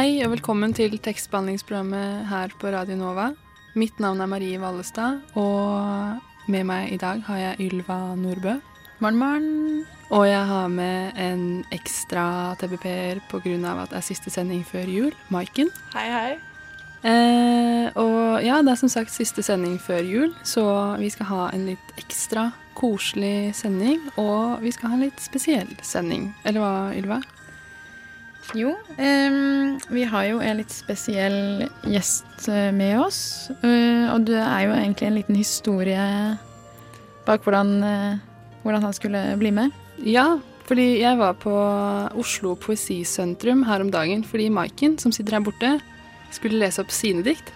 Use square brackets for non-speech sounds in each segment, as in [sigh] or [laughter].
Hei og velkommen til tekstbehandlingsprogrammet her på Radio Nova. Mitt navn er Marie Vallestad, og med meg i dag har jeg Ylva Nordbø. Morn, morn. Og jeg har med en ekstra TBP-er pga. at det er siste sending før jul, Maiken. Hei, hei. Eh, og ja, det er som sagt siste sending før jul, så vi skal ha en litt ekstra koselig sending. Og vi skal ha en litt spesiell sending. Eller hva, Ylva? Jo, um, vi har jo en litt spesiell gjest eh, med oss. Uh, og det er jo egentlig en liten historie bak hvordan, uh, hvordan han skulle bli med. Ja, fordi jeg var på Oslo Poesisentrum her om dagen fordi Maiken, som sitter her borte, skulle lese opp sine dikt.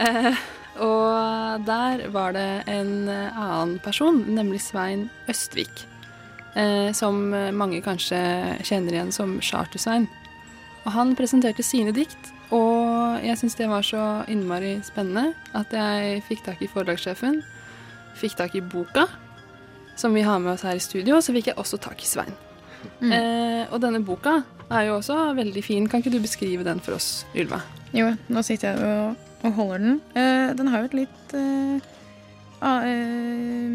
Uh, og der var det en annen person, nemlig Svein Østvik, som mange kanskje kjenner igjen som Charter-Svein. Og han presenterte sine dikt, og jeg syns det var så innmari spennende at jeg fikk tak i forlagssjefen, fikk tak i boka, som vi har med oss her i studio, og så fikk jeg også tak i Svein. Mm. Eh, og denne boka er jo også veldig fin. Kan ikke du beskrive den for oss, Ylva? Jo, nå sitter jeg og, og holder den. Eh, den har jo et litt eh, eh,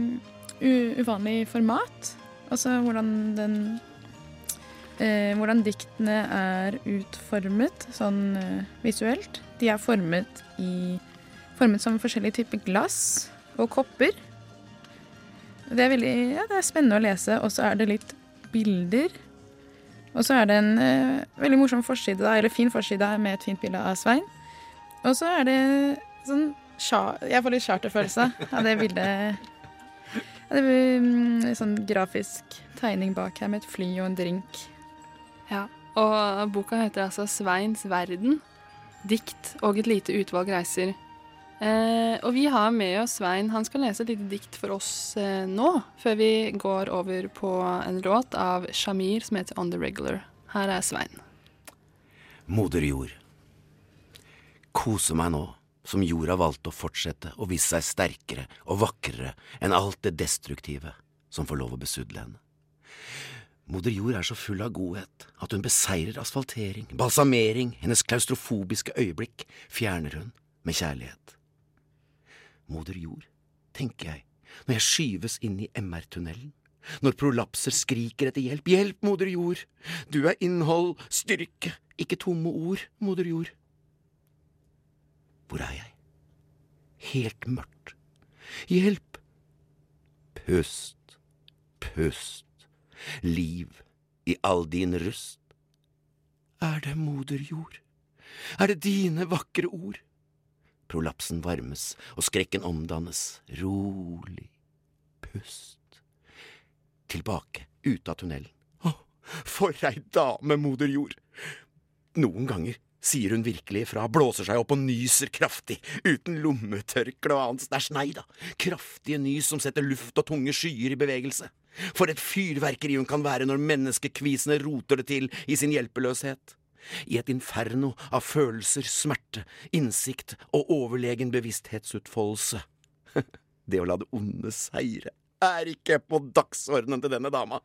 uvanlig format. Altså hvordan den eh, Hvordan diktene er utformet sånn eh, visuelt. De er formet i Formet som forskjellige typer glass og kopper. Det er, veldig, ja, det er spennende å lese, og så er det litt bilder. Og så er det en eh, veldig morsom forside, da, eller fin forside med et fint bilde av Svein. Og så er det sånn Jeg får litt charterfølelse av det bildet. Er en sånn grafisk tegning bak her med et fly og en drink. Ja. Og boka heter altså 'Sveins verden'. Dikt og et lite utvalg reiser. Eh, og vi har med oss Svein. Han skal lese et lite dikt for oss eh, nå, før vi går over på en låt av Shamir som heter 'On The Regular'. Her er Svein. Moder jord. Kose meg nå, som jorda valgte å fortsette å vise seg sterkere og vakrere enn alt det destruktive som får lov å besudle henne. Moder jord er så full av godhet at hun beseirer asfaltering, balsamering, hennes klaustrofobiske øyeblikk fjerner hun med kjærlighet. Moder jord, tenker jeg, når jeg skyves inn i MR-tunnelen, når prolapser skriker etter hjelp, hjelp, moder jord, du er innhold, styrke, ikke tomme ord, moder jord. Hvor er jeg? Helt mørkt. Hjelp! Pust, pust, liv i all din rust. Er det moder jord? Er det dine vakre ord? Prolapsen varmes, og skrekken omdannes. Rolig. Pust. Tilbake, ut av tunnelen. Å, for ei dame, moder jord! Noen ganger sier hun virkelig ifra, blåser seg opp og nyser kraftig, uten lommetørkle og annet stæsj, nei da, kraftige nys som setter luft og tunge skyer i bevegelse. For et fyrverkeri hun kan være når menneskekvisene roter det til i sin hjelpeløshet. I et inferno av følelser, smerte, innsikt og overlegen bevissthetsutfoldelse. [laughs] Det å la det onde seire er ikke på dagsordenen til denne dama.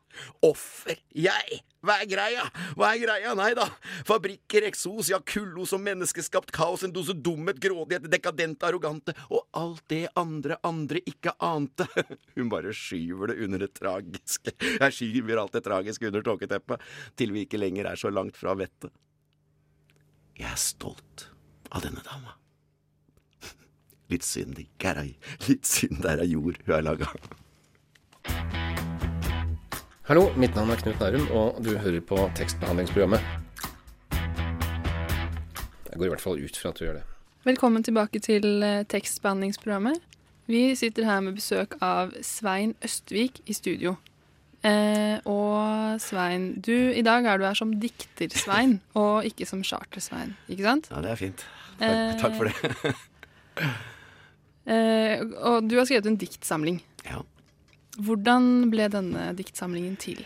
Offer, jeg! Hva er greia? Hva er greia? Nei da. Fabrikker, eksos, ja, kullos og menneskeskapt kaos, en dose dumhet, grådighet, dekadente, arrogante, og alt det andre andre ikke ante. [laughs] Hun bare skyver det under det tragiske. Jeg skyver alt det tragiske under tåketeppet, til vi ikke lenger er så langt fra vettet. Jeg er stolt av denne dama. [laughs] Litt synd er Litt synd der er jord hun er laga. Hallo, mitt navn er Knut Nærum, og du hører på tekstbehandlingsprogrammet. Jeg går i hvert fall ut fra at du gjør det. Velkommen tilbake til eh, tekstbehandlingsprogrammet. Vi sitter her med besøk av Svein Østvik i studio. Eh, og Svein, du, i dag er du her som dikter-Svein, [laughs] og ikke som charter-Svein, ikke sant? Ja, det er fint. Eh, Takk, takk for det. [laughs] Eh, og du har skrevet en diktsamling. Ja. Hvordan ble denne diktsamlingen til?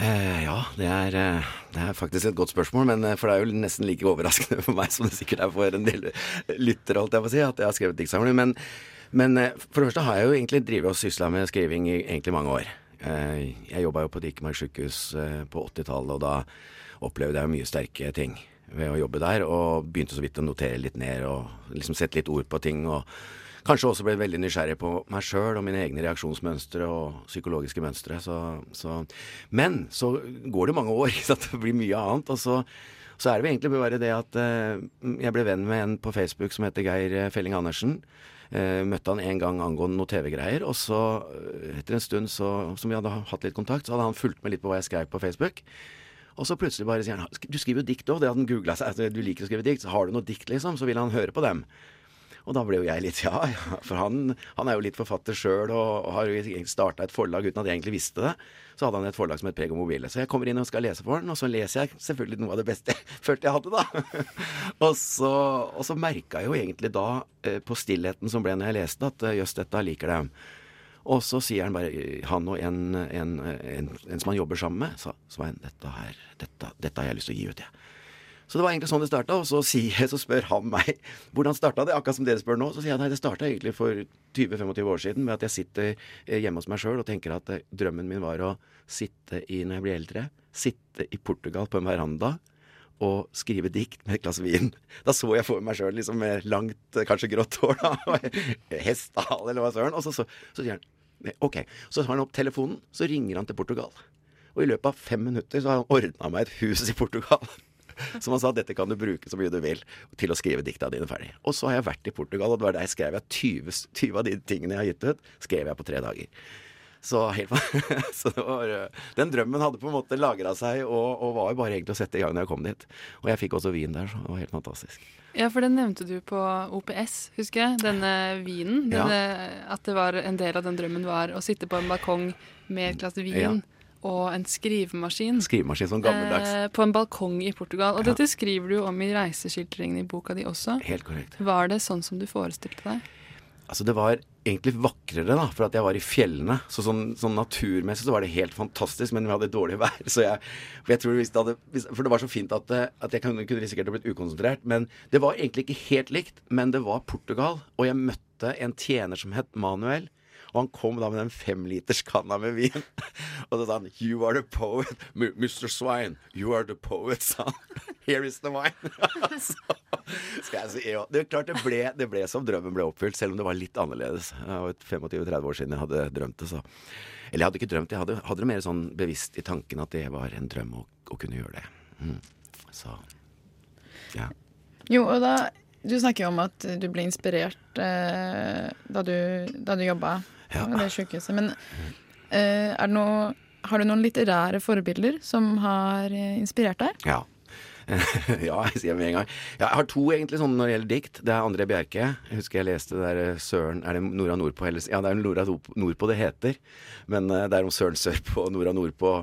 Eh, ja, det er, eh, det er faktisk et godt spørsmål, men eh, for det er jo nesten like overraskende for meg som det sikkert er for en del lyttere, holdt jeg på si, at jeg har skrevet diktsamling. Men, men eh, for det første har jeg jo egentlig drevet og sysla med skriving i egentlig mange år. Jeg jobba jo på Dikemark sykehus eh, på 80-tallet, og da opplevde jeg mye sterke ting ved å jobbe der, og begynte så vidt å notere litt ned og liksom sette litt ord på ting. og Kanskje også ble veldig nysgjerrig på meg sjøl og mine egne reaksjonsmønstre og psykologiske mønstre. Så, så. Men så går det mange år, [laughs] så det blir mye annet. Og så, så er det egentlig bare det at eh, jeg ble venn med en på Facebook som heter Geir eh, Felling Andersen. Eh, møtte han en gang angående noe TV-greier, og så, eh, etter en stund så, som vi hadde hatt litt kontakt, så hadde han fulgt med litt på hva jeg skrev på Facebook. Og så plutselig bare sier han du skriver jo dikt òg, det hadde han googla seg, altså, du liker å skrive dikt, så har du noe dikt, liksom? Så vil han høre på dem. Og da ble jo jeg litt ja, ja. For han, han er jo litt forfatter sjøl og, har jo starta et forlag uten at jeg egentlig visste det. Så hadde han et forlag som het Preg og Mobile. Så jeg kommer inn og skal lese for han, og så leser jeg selvfølgelig noe av det beste jeg [laughs] følte jeg hadde, da. [laughs] og så, og så merka jeg jo egentlig da, eh, på stillheten som ble når jeg leste, at eh, jøss, dette liker dem. Og så sier han bare, han og en, en, en, en som han jobber sammen med, sa Svein, dette, her, dette, dette har jeg lyst til å gi ut, jeg. Så det var egentlig sånn det starta. Og så, sier, så spør han meg hvordan starta det, akkurat som dere spør nå. Så sier jeg nei, det starta egentlig for 20-25 år siden med at jeg sitter eh, hjemme hos meg sjøl og tenker at eh, drømmen min var å sitte i, når jeg blir eldre, sitte i Portugal på en veranda og skrive dikt med et glass vin. Da så jeg for meg sjøl liksom med langt, eh, kanskje grått hår, da. [laughs] Hestehale, eller hva søren. Og så, så, så sier han OK. Så tar han opp telefonen, så ringer han til Portugal. Og i løpet av fem minutter så har han ordna meg et hus i Portugal. [laughs] Som han sa, dette kan du bruke så mye du vil til å skrive dikta dine ferdig. Og så har jeg vært i Portugal, og det var der jeg skrev jeg 20, 20 av de tingene jeg har gitt ut, skrev jeg på tre dager. Så, helt, [laughs] så var, den drømmen hadde på en måte lagra seg, og, og, var jo bare egentlig å sette i gang når jeg kom dit. Og jeg fikk også vin der, så det var helt fantastisk. Ja, for den nevnte du på OPS, husker jeg. Denne vinen. Denne, ja. At det var en del av den drømmen var å sitte på en balkong med et glass vin. Ja og en skrivemaskin. Skrivemaskin sånn gammeldags. Eh, på en balkong i Portugal. Og ja. dette skriver du om i reiseskildringene i boka di også. Helt korrekt. Var det sånn som du forestilte deg? Altså, det var egentlig vakrere, da, for at jeg var i fjellene. Så sånn, sånn naturmessig så var det helt fantastisk, men vi hadde dårlig vær. Så jeg, for, jeg tror hvis det hadde, for det var så fint at, at jeg kunne, kunne risikert å blitt ukonsentrert. Men det var egentlig ikke helt likt. Men det var Portugal, og jeg møtte en tjener som het Manuel og han kom da med den femliterskanna med vin. [laughs] Og så sa han 'You are the poet, Mr. Swine. You are the poet', sa han. [laughs] 'Here is the wine'. [laughs] så skal jeg si, ja. Det er klart det ble, det ble som drømmen ble oppfylt, selv om det var litt annerledes. Det var 25-30 år siden jeg hadde drømt det, så Eller jeg hadde ikke drømt det, jeg hadde, hadde, det mer sånn bevisst i tanken at det var en drøm å, å kunne gjøre det. Mm. Så ja. Jo, og da Du snakker jo om at du ble inspirert eh, da du, da du jobba ja. det sjukehuset. Men uh, er det noe har du noen litterære forbilder som har eh, inspirert deg? Ja. [laughs] ja, jeg sier med en gang. Jeg har to egentlig sånne når det gjelder dikt. Det er André Bjerke. Jeg husker jeg leste det der eh, Søren Er det Nora Nordpå? Ja, det er Nora Nordpå det heter. Men det er om Søren Sørpå og Nora Nordpå.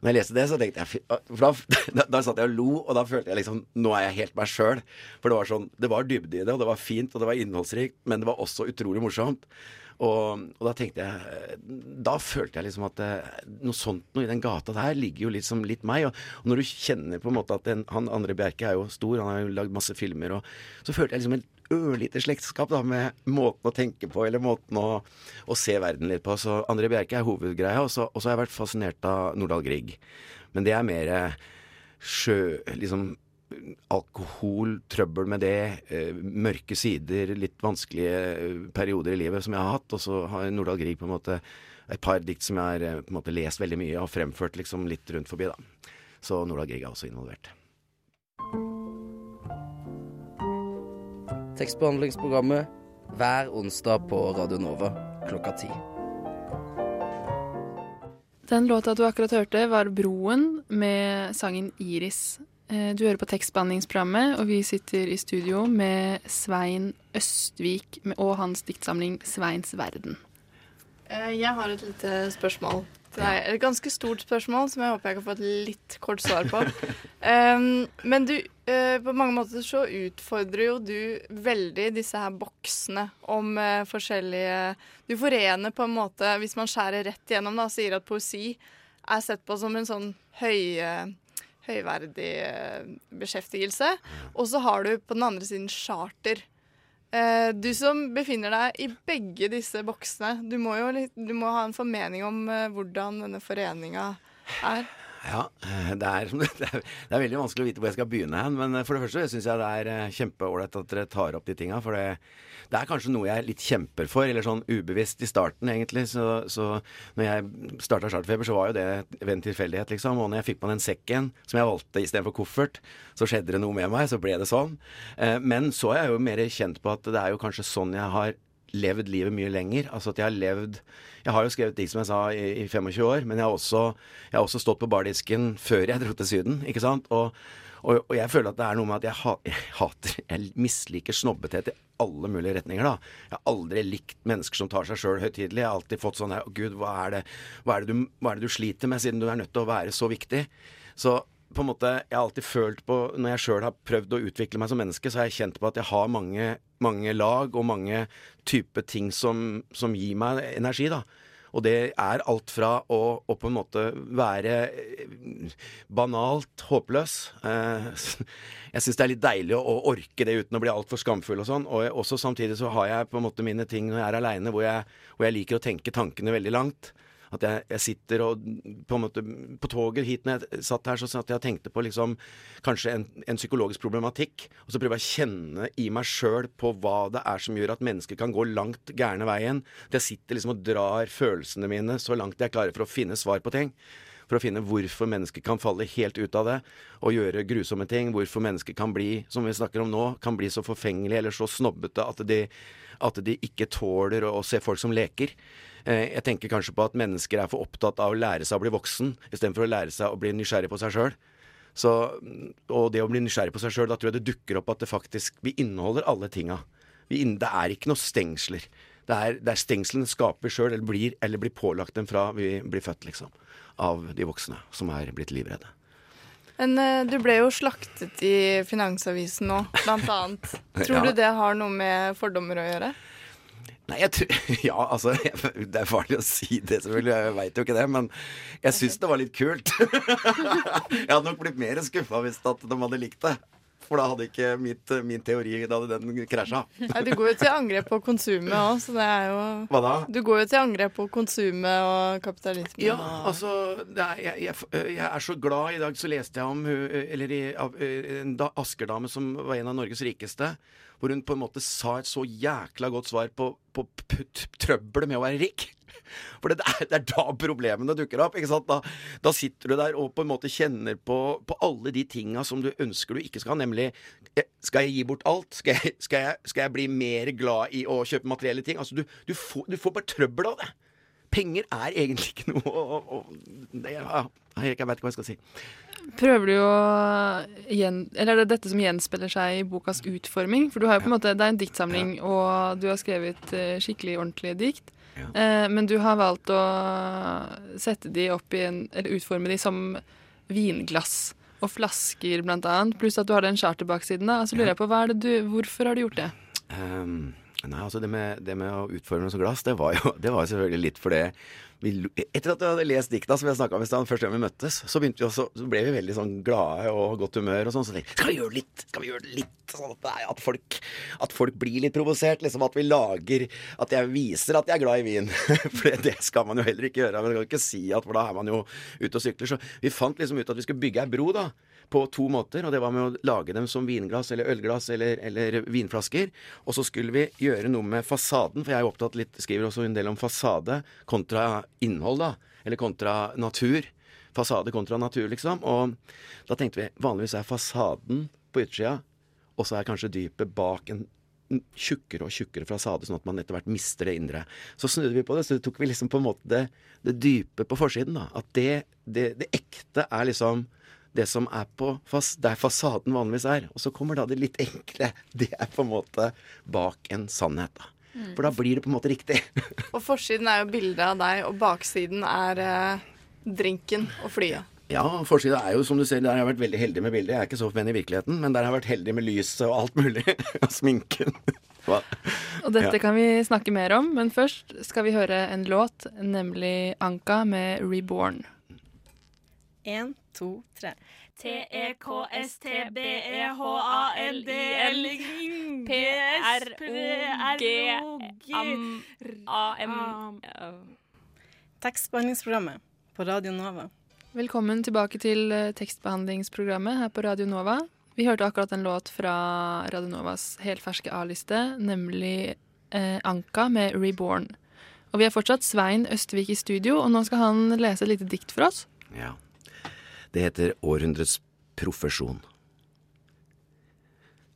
Når jeg leste det, så tenkte jeg da, [laughs] da, da satt jeg og lo, og da følte jeg liksom Nå er jeg helt meg sjøl. For det var sånn Det var dybde i det, og det var fint, og det var innholdsrikt, men det var også utrolig morsomt. Og, og, da tenkte jeg Da følte jeg liksom at eh, noe sånt noe i den gata der ligger jo liksom litt meg. Og, og når du kjenner på en måte at den, han Andre Bjerke er jo stor, han har jo lagd masse filmer, og så følte jeg liksom en ørlite slektskap da med måten å tenke på, eller måten å, å se verden litt på. Så André Bjerke er hovedgreia, og så, har jeg vært fascinert av Nordahl Grieg. Men det er mer sjø... liksom alkohol, trøbbel med det, eh, mørke sider, litt vanskelige eh, perioder i livet som jeg har hatt. Og så har Nordahl Grieg på en måte et par dikt som jeg har eh, på en måte lest veldig mye og fremført liksom litt rundt forbi. da. Så Nordahl Grieg er også involvert. Tekstbehandlingsprogrammet hver onsdag på Radio Nova klokka ti. Den låta du akkurat hørte, var 'Broen' med sangen 'Iris'. Eh, du hører på tekstbehandlingsprogrammet, og vi sitter i studio med Svein Østvik og hans diktsamling 'Sveins verden'. Eh, jeg har et lite spørsmål til deg. et ganske stort spørsmål som jeg håper jeg kan få et litt kort svar på. Um, [laughs] men du, uh, på mange måter så utfordrer jo du veldig disse her boksene om uh, forskjellige Du forener på en måte, hvis man skjærer rett igjennom, da, sier at poesi er sett på som en sånn høy, høyverdig uh, beskjeftigelse. Og så har du på den andre siden charter. Eh, du som befinner deg i begge disse boksene, du må jo du må ha en formening om eh, hvordan denne foreninga er. Ja, eh, [laughs] det er, det, er, veldig vanskelig å vite hvor jeg skal begynne hen. Men for det første syns jeg det er kjempeålreit at dere tar opp de tinga. For det, det, er kanskje noe jeg litt kjemper for, eller sånn ubevisst i starten, egentlig. Så, så når jeg starta Charterfeber, så var jo det ved en tilfeldighet, liksom. Og når jeg fikk på den sekken som jeg valgte istedenfor koffert, så skjedde det noe med meg. Så ble det sånn. Men så er jeg jo mer kjent på at det er jo kanskje sånn jeg har levd livet mye lenger. Altså at jeg har levd Jeg har jo skrevet dikt, som jeg sa, i, i 25 år, men jeg har, også, jeg har også stått på bardisken før jeg dro til Syden, ikke sant? Og, og, og, jeg føler at det er noe med at jeg, ha, jeg hater Jeg misliker snobbethet i alle mulige retninger, da. Jeg har aldri likt mennesker som tar seg sjøl høytidelig. Jeg har alltid fått sånn her gud, hva er, det, hva, er du, hva er det du sliter med, siden du er nødt til å være så viktig? Så på en måte, jeg har alltid følt på Når jeg sjøl har prøvd å utvikle meg som menneske, så har jeg kjent på at jeg har mange, mange lag og mange typer ting som, som, gir meg energi, da. Og det er alt fra å, å på en måte være banalt håpløs eh, [laughs] Jeg syns det er litt deilig å, orke det uten å bli altfor skamfull og sånn. Og også samtidig så har jeg på en måte mine ting når jeg er aleine, hvor, hvor jeg liker å tenke tankene veldig langt. At jeg, jeg, sitter og på en måte På toget hit når jeg satt her, så satt jeg og tenkte på liksom kanskje en, en psykologisk problematikk. Og så prøver jeg å kjenne i meg sjøl på hva det er som gjør at mennesker kan gå langt gærne veien. At jeg sitter liksom og drar følelsene mine så langt jeg klarer for å finne svar på ting. For å finne hvorfor mennesker kan falle helt ut av det og gjøre grusomme ting. Hvorfor mennesker kan bli, som vi snakker om nå, kan bli så forfengelige eller så snobbete at de, at de ikke tåler å, å se folk som leker. Eh, jeg tenker kanskje på at mennesker er for opptatt av å lære seg å bli voksen, istedenfor å lære seg å bli nysgjerrig på seg sjøl. Og det å bli nysgjerrig på seg sjøl, da tror jeg det dukker opp at det faktisk Vi inneholder alle tinga. det er ikke noe stengsler. Det er, det er stengslene skaper sjøl, eller, blir, eller blir pålagt dem fra vi blir født, liksom. Av de voksne som er blitt livredde. Men uh, du ble jo slaktet i Finansavisen nå, blant annet. [laughs] Tror ja. du det har noe med fordommer å gjøre? Nei, jeg tror [laughs] Ja, altså [laughs] Det er farlig å si det, selvfølgelig. Jeg veit jo ikke det. Men jeg syns det var litt kult. [laughs] jeg hadde nok blitt mer skuffa hvis at de hadde likt det. For da hadde ikke mitt, min teori Da hadde den krasja. Nei, du går jo til angrep på konsumet òg, så det er jo Hva da? Du går jo til angrep på konsumet og kapitalismen. Ja, altså er, jeg, jeg, jeg, er så glad. I dag så leste jeg om eller i, en da, askerdame som var en av Norges rikeste hvor hun på en måte sa et så jækla godt svar på, på trøbbelet med å være rik. [laughs] For det er, det er, da problemene dukker opp. ikke sant? Da, da, sitter du der og på en måte kjenner på, på alle de tinga som du ønsker du ikke skal ha, nemlig eh, Skal jeg gi bort alt? Skal jeg, skal jeg, skal jeg bli mer glad i å kjøpe materielle ting? Altså, du, du, får, du får, bare trøbbel av det. Penger er egentlig ikke noe å, å, det, ja, Jeg vet ikke hva jeg skal si. Prøver du å gjen, Eller er det dette som gjenspeiler seg i bokas utforming? For du har jo på en måte, Det er en diktsamling, ja. og du har skrevet uh, skikkelig ordentlige dikt. Ja. Uh, men du har valgt å sette de opp i en Eller utforme de som vinglass og flasker, blant annet. Pluss at du har den charterbaksiden. da, Så lurer jeg på, du, Hvorfor har du gjort det? Um, nei, altså det med, det med, å utforme som glass, det var jo [laughs] det var selvfølgelig litt for det vi, etter at vi hadde lest dikta som jeg snakka om første gang vi møttes, så, vi også, så, ble vi veldig sånn glade og godt humør og sånn. Så tenkte skal vi gjøre litt? Skal vi gjøre litt? Sånn at, at, folk, at, folk, blir litt provosert. Liksom at vi lager At jeg viser at jeg er glad i vin. [laughs] for det skal man jo heller ikke gjøre. Man kan ikke si at for da er man jo ute og sykler. Så vi fant liksom ut at vi skulle bygge ei bro, da på to måter. Og det var med å lage dem som vinglass eller ølglass eller, eller, vinflasker. Og så skulle vi gjøre noe med fasaden, for jeg er jo opptatt litt, skriver også en del om fasade kontra innhold, da. Eller kontra natur. Fasade kontra natur, liksom. Og da tenkte vi vanligvis er fasaden på yttersida, og så er kanskje dypet bak en tjukkere og tjukkere fasade, sånn at man etter hvert mister det indre. Så snudde vi på det, så tok vi liksom på en måte det, det dype på forsiden. da, At det, det, det, ekte er liksom det som er på fas, der fasaden vanligvis er. Og så kommer da det litt enkle. [laughs] Det er på en måte bak en sannhet. da. For da blir det på en måte riktig. [laughs] Og forsiden er jo bildet av deg, og baksiden er eh, drinken og flyet. Ja, forsida er jo som du ser, der har jeg vært veldig heldig med bildet. Jeg er ikke så fan i virkeligheten, men der har jeg vært heldig med lyset og alt mulig. [laughs] Og sminken. Hva? Og dette Ja. kan vi snakke mer om, men først skal vi høre en låt, nemlig Anka med Reborn. En, to, tre. T-E-K-S-T-B-E-H-A-L-D-L-P-R-O-G-A-M Tekstbehandlingsprogrammet på Radio Nova. Velkommen tilbake til eh, tekstbehandlingsprogrammet her på Radio Nova. Vi hørte akkurat en låt fra Radio Novas helt ferske A-liste, nemlig eh, Anka med 'Reborn'. Og vi har fortsatt Svein Østvik i studio, og nå skal han lese et lite dikt for oss. Ja. Det heter Århundrets profesjon.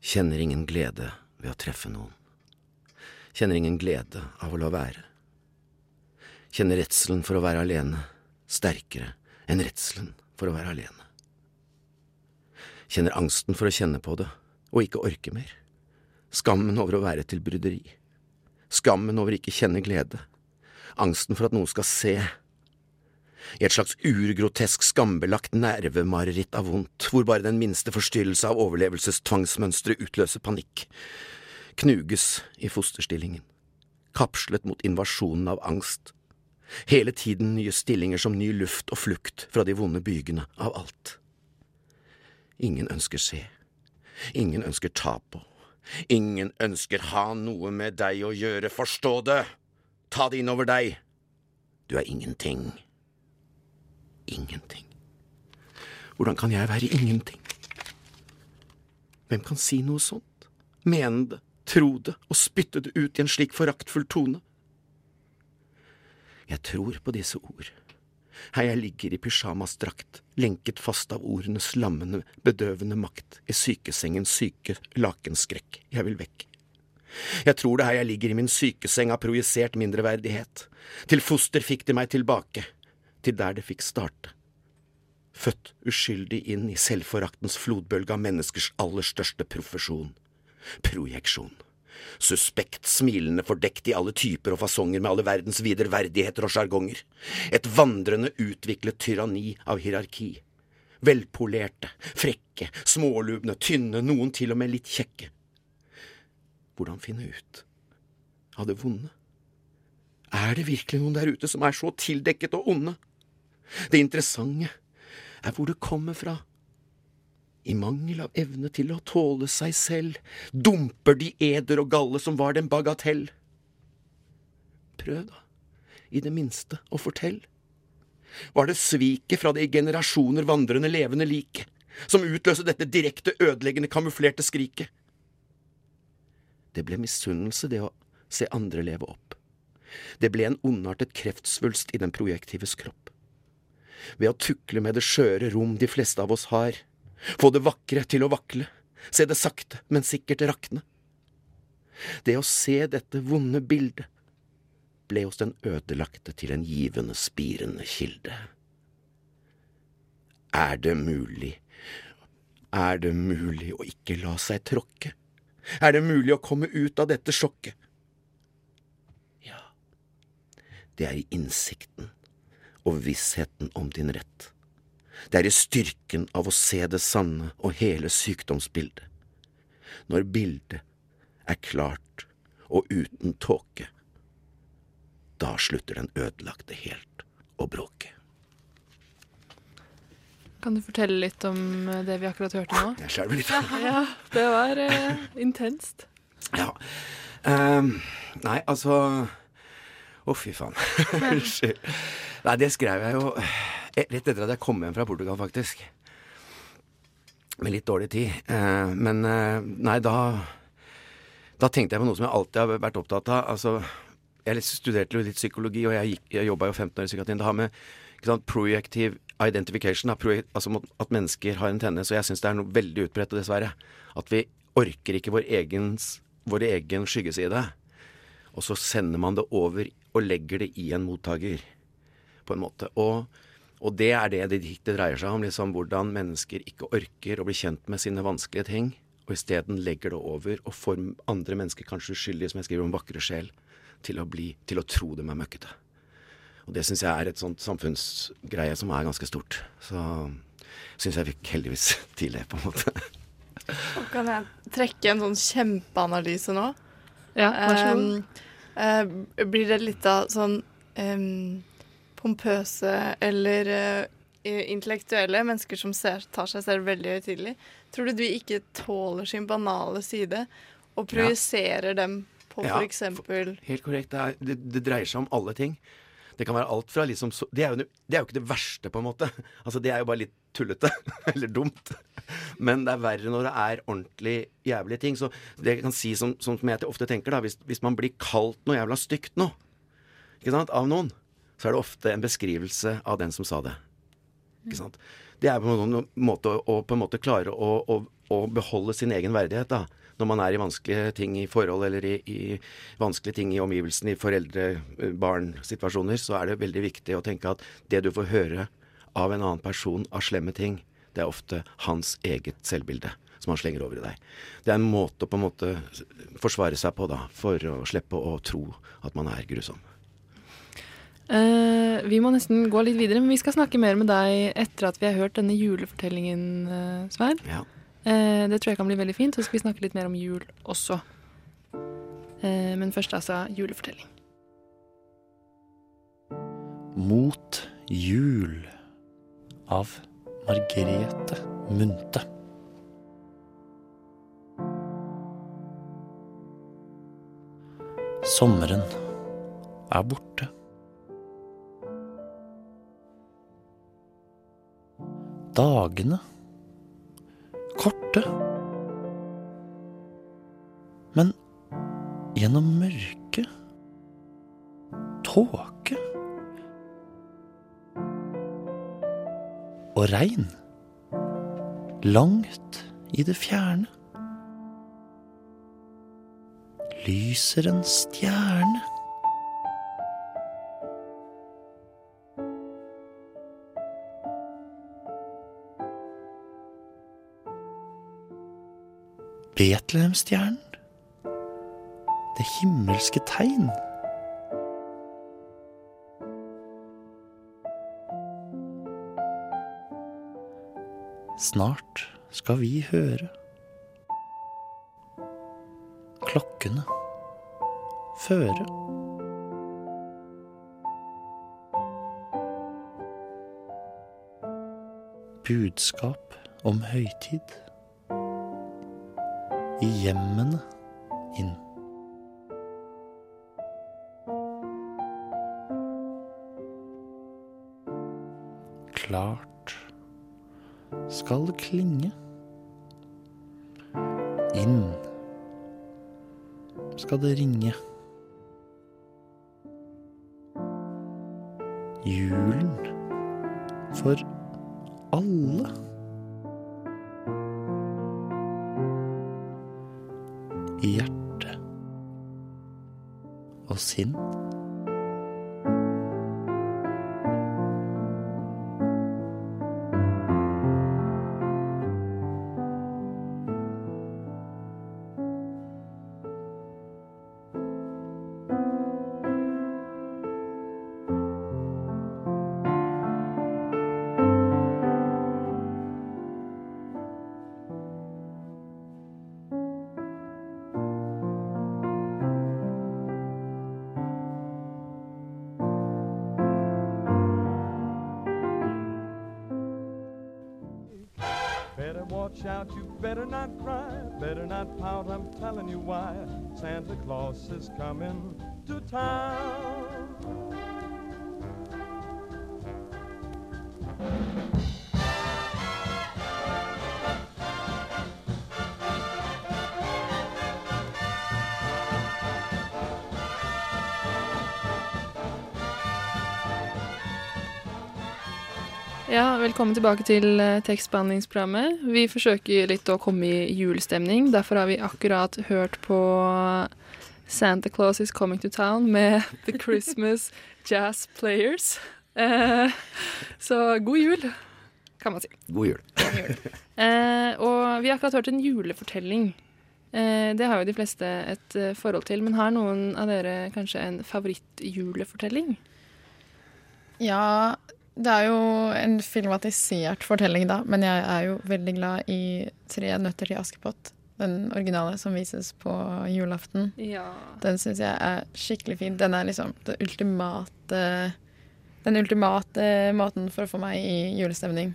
Kjenner ingen glede ved å treffe noen. Kjenner ingen glede av å la være. Kjenner redselen for å være alene sterkere enn redselen for å være alene. Kjenner angsten for å kjenne på det og ikke orke mer. Skammen over å være til bryderi. Skammen over ikke kjenne glede. Angsten for at noen skal se. I et slags urgrotesk skambelagt nervemareritt av vondt, hvor bare den minste forstyrrelse av overlevelsestvangsmønsteret utløser panikk. Knuges i fosterstillingen. Kapslet mot invasjonen av angst. Hele tiden nye stillinger som ny luft og flukt fra de vonde bygene av alt. Ingen ønsker se. Ingen ønsker ta på. Ingen ønsker ha noe med deg å gjøre, forstå det! Ta det innover deg! Du er ingenting. Ingenting. Hvordan kan jeg være ingenting? Hvem kan si noe sånt? Mene det, tro det og spytte det ut i en slik foraktfull tone? Jeg tror på disse ord. Her jeg ligger i pysjamasdrakt, lenket fast av ordenes lammende, bedøvende makt, i sykesengens syke lakenskrekk, jeg vil vekk. Jeg tror det her jeg ligger i min sykeseng har projisert mindreverdighet. Til foster fikk de meg tilbake, til der det fikk starte. Født uskyldig inn i selvforaktens flodbølge av menneskers aller største profesjon – projeksjon. Suspekt smilende fordekt i alle typer og fasonger med alle verdens viderverdigheter og sjargonger. Et vandrende utviklet tyranni av hierarki. Velpolerte, frekke, smålubne, tynne, noen til og med litt kjekke. Hvordan finne ut av det vonde? Er det virkelig noen der ute som er så tildekket og onde? Det interessante er hvor det kommer fra. I mangel av evne til å tåle seg selv, dumper de eder og galle som var dem bagatell. Prøv, da, i det minste, å fortelle. Var det sviket fra det i generasjoner vandrende levende liket som utløste dette direkte ødeleggende kamuflerte skriket? Det ble misunnelse, det å se andre leve opp. Det ble en ondartet kreftsvulst i den projektives kropp. Ved å tukle med det skjøre rom de fleste av oss har, få det vakre til å vakle, se det sakte, men sikkert rakne. Det å se dette vonde bildet ble hos den ødelagte til en givende, spirende kilde. Er det mulig, er det mulig å ikke la seg tråkke? Er det mulig å komme ut av dette sjokket? Ja, det er i innsikten og vissheten om din rett. Det er i styrken av å se det sanne og hele sykdomsbildet. Når bildet er klart og uten tåke, da slutter den ødelagte helt å bråke. Kan du fortelle litt om eh, det vi akkurat hørte nå? Jeg skjelver litt. [laughs] Ja, det var eh, intenst. Ja. Um, nei, altså Å, fy faen. [laughs] Unnskyld. Nei, det skrev jeg jo eh, rett etter at jeg kom hjem fra Portugal, faktisk. Med litt dårlig tid. Eh, men eh, nei, da Da tenkte jeg på noe som jeg alltid har vært opptatt av. Altså, jeg studerte jo litt psykologi, og jeg, gikk- jeg jobba jo 15 år i psykiatrien. Det har med sant, projective identification, altså at mennesker har en tendens, og jeg syns det er noe veldig utbredt, dessverre, at vi orker ikke vår egen, vår egen skyggeside. Og så sender man det over og legger det i en mottaker, på en måte. Og, og det er det det diktet dreier seg om, liksom hvordan mennesker ikke orker å bli kjent med sine vanskelige ting, og isteden legger det over og får andre mennesker, kanskje uskyldige, som jeg skriver om vakre sjel, til å, bli, til å tro dem er møkkete. Og det syns jeg er et sånt samfunnsgreie som er ganske stort. Så syns jeg fikk heldigvis [laughs] til det, på en måte. Og kan jeg trekke en sånn kjempeanalyse nå? Ja, vær så god. Um, uh, blir det litt av sånn um, pompøse eller eh, intellektuelle mennesker som ser, tar seg selv veldig høytidelig? Tror du de ikke tåler sin banale side og projiserer dem på Ja, eksempel Helt korrekt. Det, er, det, det dreier seg om alle ting. Det kan være alt fra liksom så, det, er jo, det er jo ikke det verste, på en måte. [laughs] Altså, det er jo bare litt tullete. [laughs] Eller dumt. Men det er verre når det er ordentlig jævlige ting. Så det jeg kan si som, som jeg ofte tenker, da, hvis, hvis man blir kalt noe jævla stygt nå, ikke sant, av noen, så er det ofte en beskrivelse av den som sa det. Ikke sant? Det er på en måte å, på en måte klare å, å, å beholde sin egen verdighet, da når man er i vanskelige ting i forhold, eller i, i vanskelige ting i omgivelsene, i foreldre-barn-situasjoner, så er det veldig viktig å tenke at det du får høre av en annen person av slemme ting, det er ofte hans eget selvbilde som han slenger over i deg. Det er en måte å på en måte forsvare seg på, da, for å slippe å tro at man er grusom. Eh, vi må nesten gå litt videre, men vi skal snakke mer med deg etter at vi har hørt denne julefortellingen, uh, Svein. Ja. Uh, det tror jeg kan bli veldig fint. Så skal vi snakke litt mer om jul også. Men først altså julefortelling. Mot jul av Margrethe Munthe. Sommeren er borte. Dagene? Korte. Men gjennom mørke, tåke? Og regn, langt i det fjerne, lyser en stjerne. Betlehemstjernen. Det himmelske tegn. Snart skal vi høre klokkene føre. Budskap om høytid i hjemmene inn. Klart skal det klinge. Inn skal det ringe. Julen for alle. Og not cry, better not pout, I'm telling you why. Santa Claus is coming to town. Velkommen tilbake til eh, tekstbehandlingsprogrammet. Vi forsøker litt å komme i julestemning. Derfor har vi akkurat hørt på Santa Claus is Coming to Town med [laughs] The Christmas Jazz Players. Eh, så god jul. kan man si. God jul. Eh, og vi har akkurat hørt en julefortelling. Eh, det har jo de fleste et eh, forhold til, men har noen av dere kanskje en favorittjulefortelling? Ja, det er jo en filmatisert fortelling, da, men jeg er jo veldig glad i Tre nøtter til Askepott. Den originale som vises på julaften. Ja. Den syns jeg er skikkelig fin. Den er liksom det ultimate Den ultimate måten for å få meg i julestemning.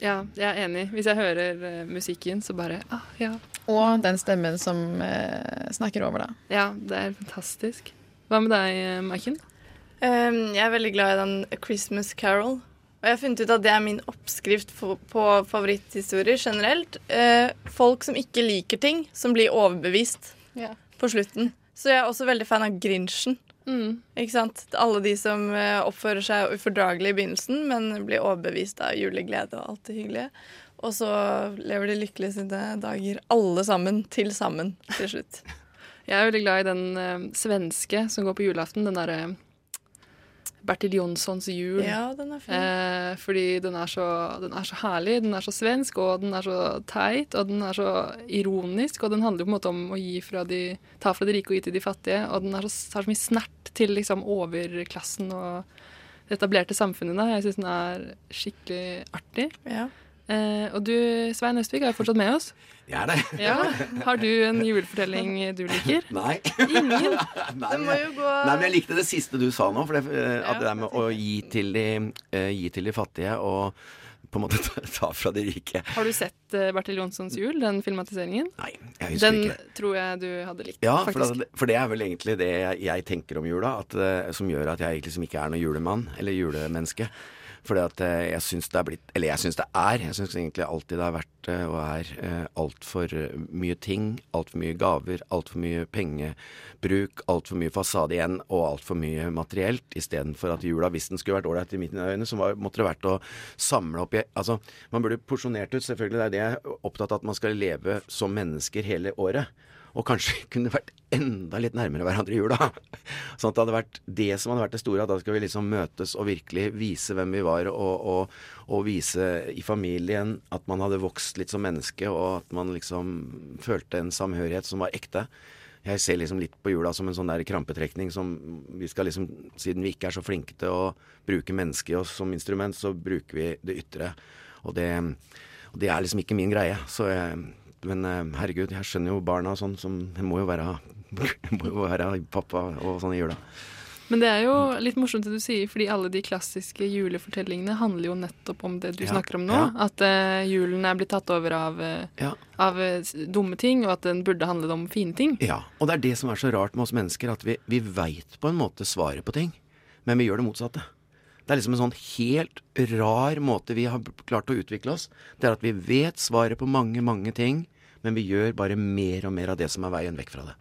Ja, jeg er enig. Hvis jeg hører eh, musikken, så bare ah, ja. Og den stemmen som eh, snakker over, da. Ja, det er fantastisk. Hva med deg, eh, Maiken? Um, jeg er veldig glad i den A Christmas Carol. Og jeg har funnet ut at det er min oppskrift på favoritthistorier generelt. Uh, folk som ikke liker ting, som blir overbevist yeah. på slutten. Så jeg er også veldig fan av Grinchen. Mm. Ikke sant? Alle de som eh, oppfører seg ufordragelig i begynnelsen, men blir overbevist av juleglede og alt det hyggelige. Og så lever de lykkelig sine dager, alle sammen, til sammen, til slutt. [laughs] Jeg er veldig glad i den uh, svenske som går på julaften. Den derre Bertil Jonssons jul. Ja, den er fin. Eh, fordi den er, så, den er så herlig, den er så svensk, og den er så teit, og den er så ironisk. Og den handler jo på en måte om å gi fra de, ta fra de rike og gi til de fattige. Og den så, har så mye snert til liksom overklassen og det etablerte samfunnet. Da. Jeg syns den er skikkelig artig. Ja. Eh, og du, Svein Østvik, er jo fortsatt med oss. Jeg er det. Ja. Har du en julefortelling du liker? [laughs] Nei. Ingen? [laughs] Nei, Det må jo gå nei, men jeg likte det siste du sa nå. For det, eh, at Ja, det der med å gi til, de, uh, gi til de fattige og på en måte [laughs] ta, ta fra de rike Har du sett uh, Bertil Jonssons jul, den filmatiseringen? Nei, jeg husker Den ikke. tror jeg du hadde likt, Ja, for, faktisk. for det er vel egentlig det jeg, jeg tenker om jula, at, uh, som gjør at jeg liksom ikke er noen julemann eller julemenneske. Fordi at eh, jeg syns det er blitt Eller jeg syns det er. Jeg syns egentlig alltid det har vært eh, og er eh, altfor mye ting. Altfor mye gaver. Altfor mye pengebruk. Altfor mye fasade igjen. Og altfor mye materielt. Istedenfor at jula, hvis den skulle vært ålreit i mine øyne, så måtte det vært å samle opp i Altså, man burde porsjonert ut, selvfølgelig. Det er det jeg er opptatt av, at man skal leve som mennesker hele året. Og kanskje [laughs] kunne vært enda litt nærmere hverandre i jula. [laughs] Sånn at det hadde vært det som hadde vært det store. At da skal vi liksom møtes og virkelig vise hvem vi var, og, og, og vise i familien at man hadde vokst litt som menneske, og at man liksom følte en samhørighet som var ekte. Jeg ser liksom litt på jula som en sånn der krampetrekning som vi skal liksom Siden vi ikke er så flinke til å bruke mennesket i oss som instrument, så bruker vi det ytre. Og det, og det er liksom ikke min greie. Så jeg, men eh, herregud, jeg skjønner jo barna og sånn som Det må jo være, [laughs] må jo være pappa og sånn i jula. Men det er jo litt morsomt det du sier, fordi alle de klassiske julefortellingene handler jo nettopp om det du Ja, snakker om nå. ja. At uh, julen er blitt tatt over av, eh, Ja. av dumme ting, og at den burde handlet om fine ting. Ja, og det er det som er så rart med oss mennesker, at vi, vi veit på en måte svaret på ting, men vi gjør det motsatte. Det er liksom en sånn helt rar måte vi har klart å utvikle oss. Det er at vi vet svaret på mange, mange ting, men vi gjør bare mer og mer av det som er veien vekk fra det.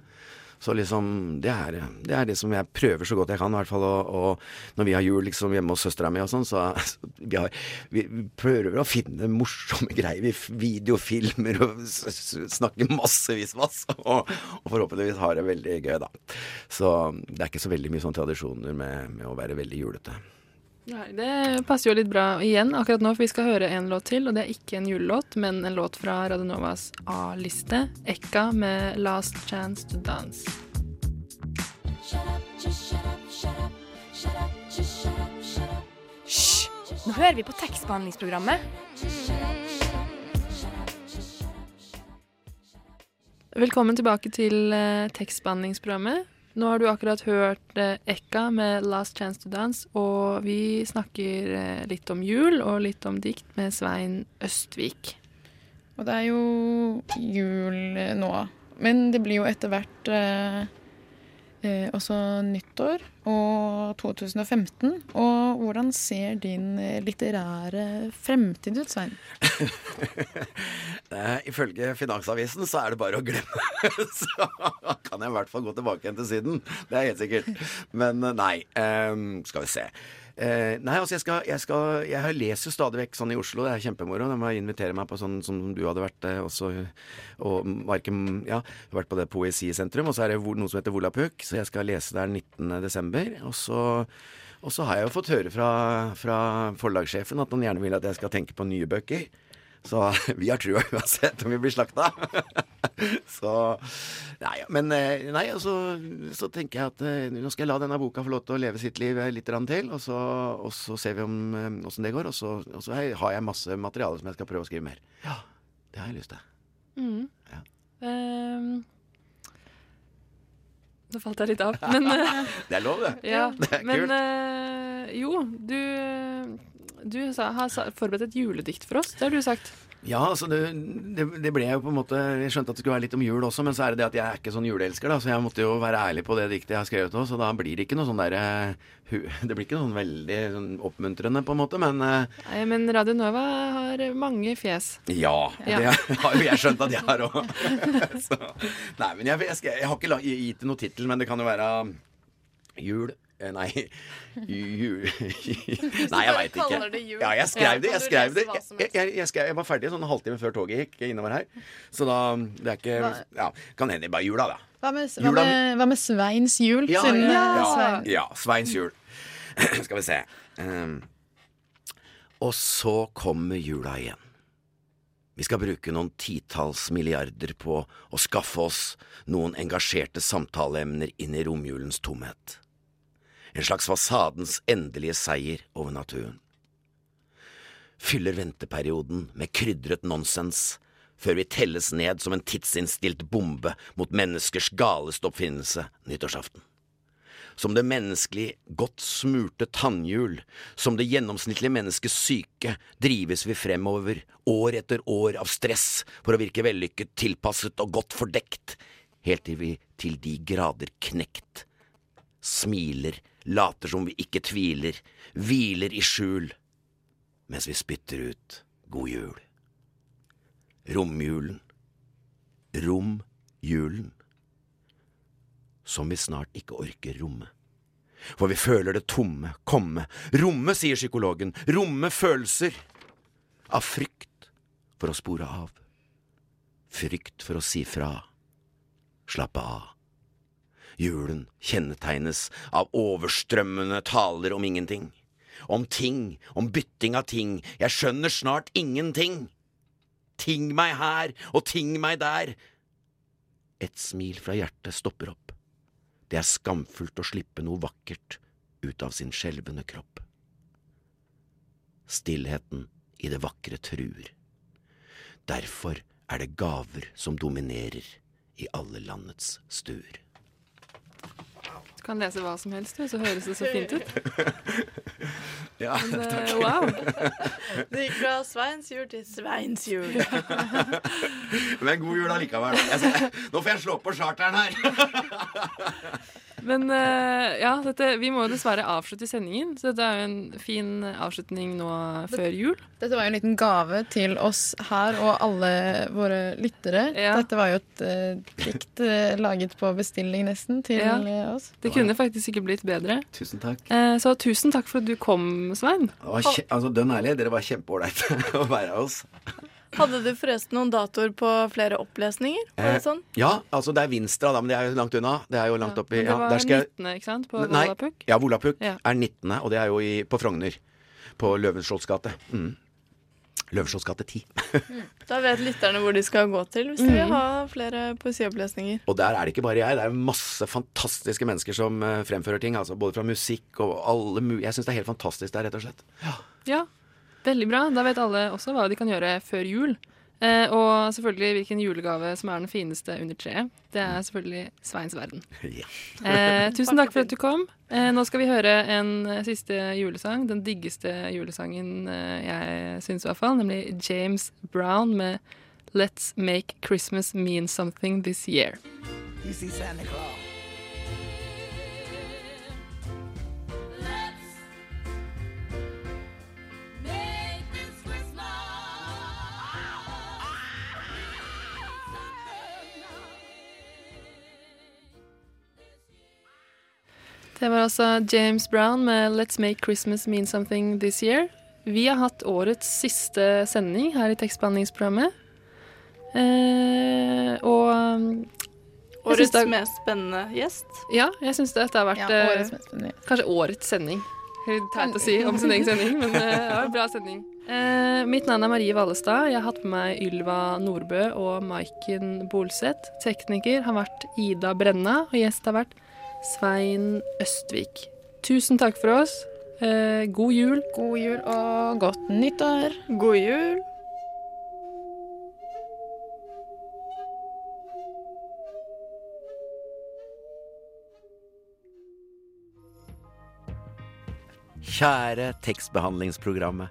Så liksom, det er, det er det som jeg prøver så godt jeg kan, i hvert fall. Og, og når vi har jul liksom hjemme hos søstera mi og sånn, så [laughs] vi, har, vi, prøver å finne morsomme greier. Vi videofilmer og snakker massevis masse, og, og forhåpentligvis har det veldig gøy, da. Så det er ikke så veldig mye sånn tradisjoner med, med å være veldig julete. Nei, Det passer jo litt bra igjen akkurat nå, for vi skal høre en låt til. Og det er ikke en julelåt, men en låt fra Radionovas A-liste. Ekka med 'Last Chance to Dance'. Hysj! Nå hører vi på tekstbehandlingsprogrammet. Velkommen tilbake til eh, tekstbehandlingsprogrammet. Nå har du akkurat hørt eh, Ekka med 'Last Chance to Dance', og vi snakker eh, litt om jul og litt om dikt med Svein Østvik. Og det er jo jul eh, nå. Men det blir jo etter hvert eh, også nyttår og 2015. Og hvordan ser din eh, litterære fremtid ut, Svein? [laughs] Ifølge Finansavisen så er det bare å glemme. [laughs] så kan jeg i hvert fall gå tilbake igjen til siden. Det er helt sikkert. Men eh, nei, eh, skal vi se. Eh, nei, altså jeg skal, jeg skal Jeg leser stadig vekk sånn i Oslo, det er kjempemoro. De må invitere meg på sånn som du hadde vært eh, også. Og Marken, ja, vært på det Poesisentrum, og så er det noe som heter Volapuk, så jeg skal lese der 19. desember. Og så Og så har jeg jo fått høre fra, fra forlagssjefen at han gjerne vil at jeg skal tenke på nye bøker. Så [laughs] vi har trua uansett om vi blir slakta. [laughs] så Nei, men eh, nei, og så, så tenker jeg at eh, nå skal jeg la denne boka få lov til å leve sitt liv eh, litt til, og så, og så ser vi om åssen det går. Og så, og så har jeg masse materiale som jeg skal prøve å skrive mer. Ja, det har jeg lyst til. Mm. Ehm, Nå falt jeg litt av, [laughs] men Det er lov, det. Ja, Det er men kult. eh, jo, du, du har forberedt et juledikt for oss. Det har du sagt. Ja, altså det, det, det ble jo på en måte Jeg skjønte at det skulle være litt om jul også, men så er det det at jeg er ikke sånn juleelsker, da, så jeg måtte jo være ærlig på det diktet jeg har skrevet òg, så da blir det ikke noe sånn derre [laughs] Det blir ikke noe sånn veldig sånn oppmuntrende, på en måte, men eh, Nei, men Radio Nova har mange fjes. ja. Ja. Det har [laughs] jo jeg skjønt at jeg har òg. [laughs] Nei, men jeg, jeg, skal, jeg har ikke gitt det noen tittel, men det kan jo være jul eh, Nei [laughs] jul [laughs] Nei, jeg veit ikke. det Ja, jeg skrev det. Jeg skrev det. Jeg, jeg, jeg, skrev, jeg var ferdig sånn en halvtime før toget gikk innover her. Så da Det er ikke Ja, kan hende bare jula, da. Hva med, hva med, hva med Sveins jul? Ja, siden, ja, eh, ja. Svein- ja Sveins jul. [clears throat] Skal vi se. Um, og så kommer jula igjen. Vi skal bruke noen titalls milliarder på å skaffe oss noen engasjerte samtaleemner inn i romjulens tomhet. En slags fasadens endelige seier over naturen. Fyller venteperioden med krydret nonsens før vi telles ned som en tidsinnstilt bombe mot menneskers galeste oppfinnelse nyttårsaften. Som det menneskelig godt smurte tannhjul, som det gjennomsnittlige menneskets syke, drives vi fremover, år etter år av stress for å virke vellykket, tilpasset og godt fordekt, helt til vi til de grader knekt. Smiler, later som vi ikke tviler, hviler i skjul, mens vi spytter ut god jul. Romjulen. Romjulen som vi snart ikke orker romme. For vi føler det tomme komme. Romme, sier psykologen. Romme følelser. Av frykt for å spore av. Frykt for å si fra. Slappe av. Julen kjennetegnes av overstrømmende taler om ingenting. Om ting, om bytting av ting. Jeg skjønner snart ingenting. Ting meg her og ting meg der. Et smil fra hjertet stopper opp. Det er skamfullt å slippe noe vakkert ut av sin skjelvende kropp. Stillheten i det vakre truer. Derfor er det gaver som dominerer i alle landets stuer. Kan lese hva som helst, du, så høres det så fint ut. [laughs] Ja, Men, eh, takk. wow. [laughs] Det gikk fra Sveins jul til Sveins jul. [laughs] Men god jul allikevel. Nå får jeg slå på charteren her. Men eh, ja, dette, vi må jo dessverre avslutte sendingen, så dette er jo en fin avslutning nå før jul. Dette var jo en liten gave til oss her og alle våre lyttere. Dette var jo et uh, dikt uh, laget på bestilling nesten til Ja. oss. Det kunne faktisk ikke blitt bedre. Tusen takk. Uh, så tusen takk for at du kom, Svein. Det var kje, altså, Dønn ærlig, dere var kjempeålreite [laughs] å være hos. Hadde du forresten noen datoer på flere opplesninger? Eh, sånn? Ja, altså det er Vinstra, da, men det er jo langt unna. Det er jo langt oppi Men ja, det var skal jeg- 19., ikke sant? På Volapuk? Ja, Volapuk Ja. er 19., og det er jo i, på Frogner. På Løvenskiolds gate. Mm. Løvenskiolds gate 10. Da vet lytterne hvor de skal gå til hvis de vil Mhm. ha flere poesiopplesninger. Og der er det ikke bare jeg, det er masse fantastiske mennesker som eh, fremfører ting. Altså både fra musikk og alle mulige Jeg syns det er helt fantastisk der, rett og slett. Ja. Ja, veldig bra. Da vet alle også hva de kan gjøre før jul. Eh, og selvfølgelig hvilken julegave som er den fineste under treet. Det er selvfølgelig Sveins verden. [laughs] Ja. Eh, tusen takk for at du kom. Eh, nå skal vi høre en eh, siste julesang. Den diggeste julesangen eh, jeg syns, i hvert fall. Nemlig James Brown med Let's Make Christmas Mean Something This Year. You see Santa Claus. Det var altså James Brown med Let's Make Christmas Mean Something This Year. Vi har hatt årets siste sending her i tekstbehandlingsprogrammet. Eh, og um, jeg Årets det mest spennende gjest. Ja, jeg syns dette har vært Ja, eh, årets mest spennende. kanskje årets sending. Teit å si om sin egen sending, men eh, det var en bra sending. Eh, mitt navn er Marie Vallestad. Jeg har hatt med meg Ylva Nordbø og Maiken Bolseth. Tekniker har vært Ida Brenna, og gjest har vært Svein Østvik. Tusen takk for oss. Eh, god jul. God jul og godt nyttår. God jul. Kjære tekstbehandlingsprogrammet.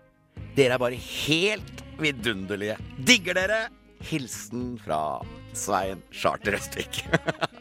Dere er bare helt vidunderlige. Digger dere! Hilsen fra Svein Charter Østvik. [laughs]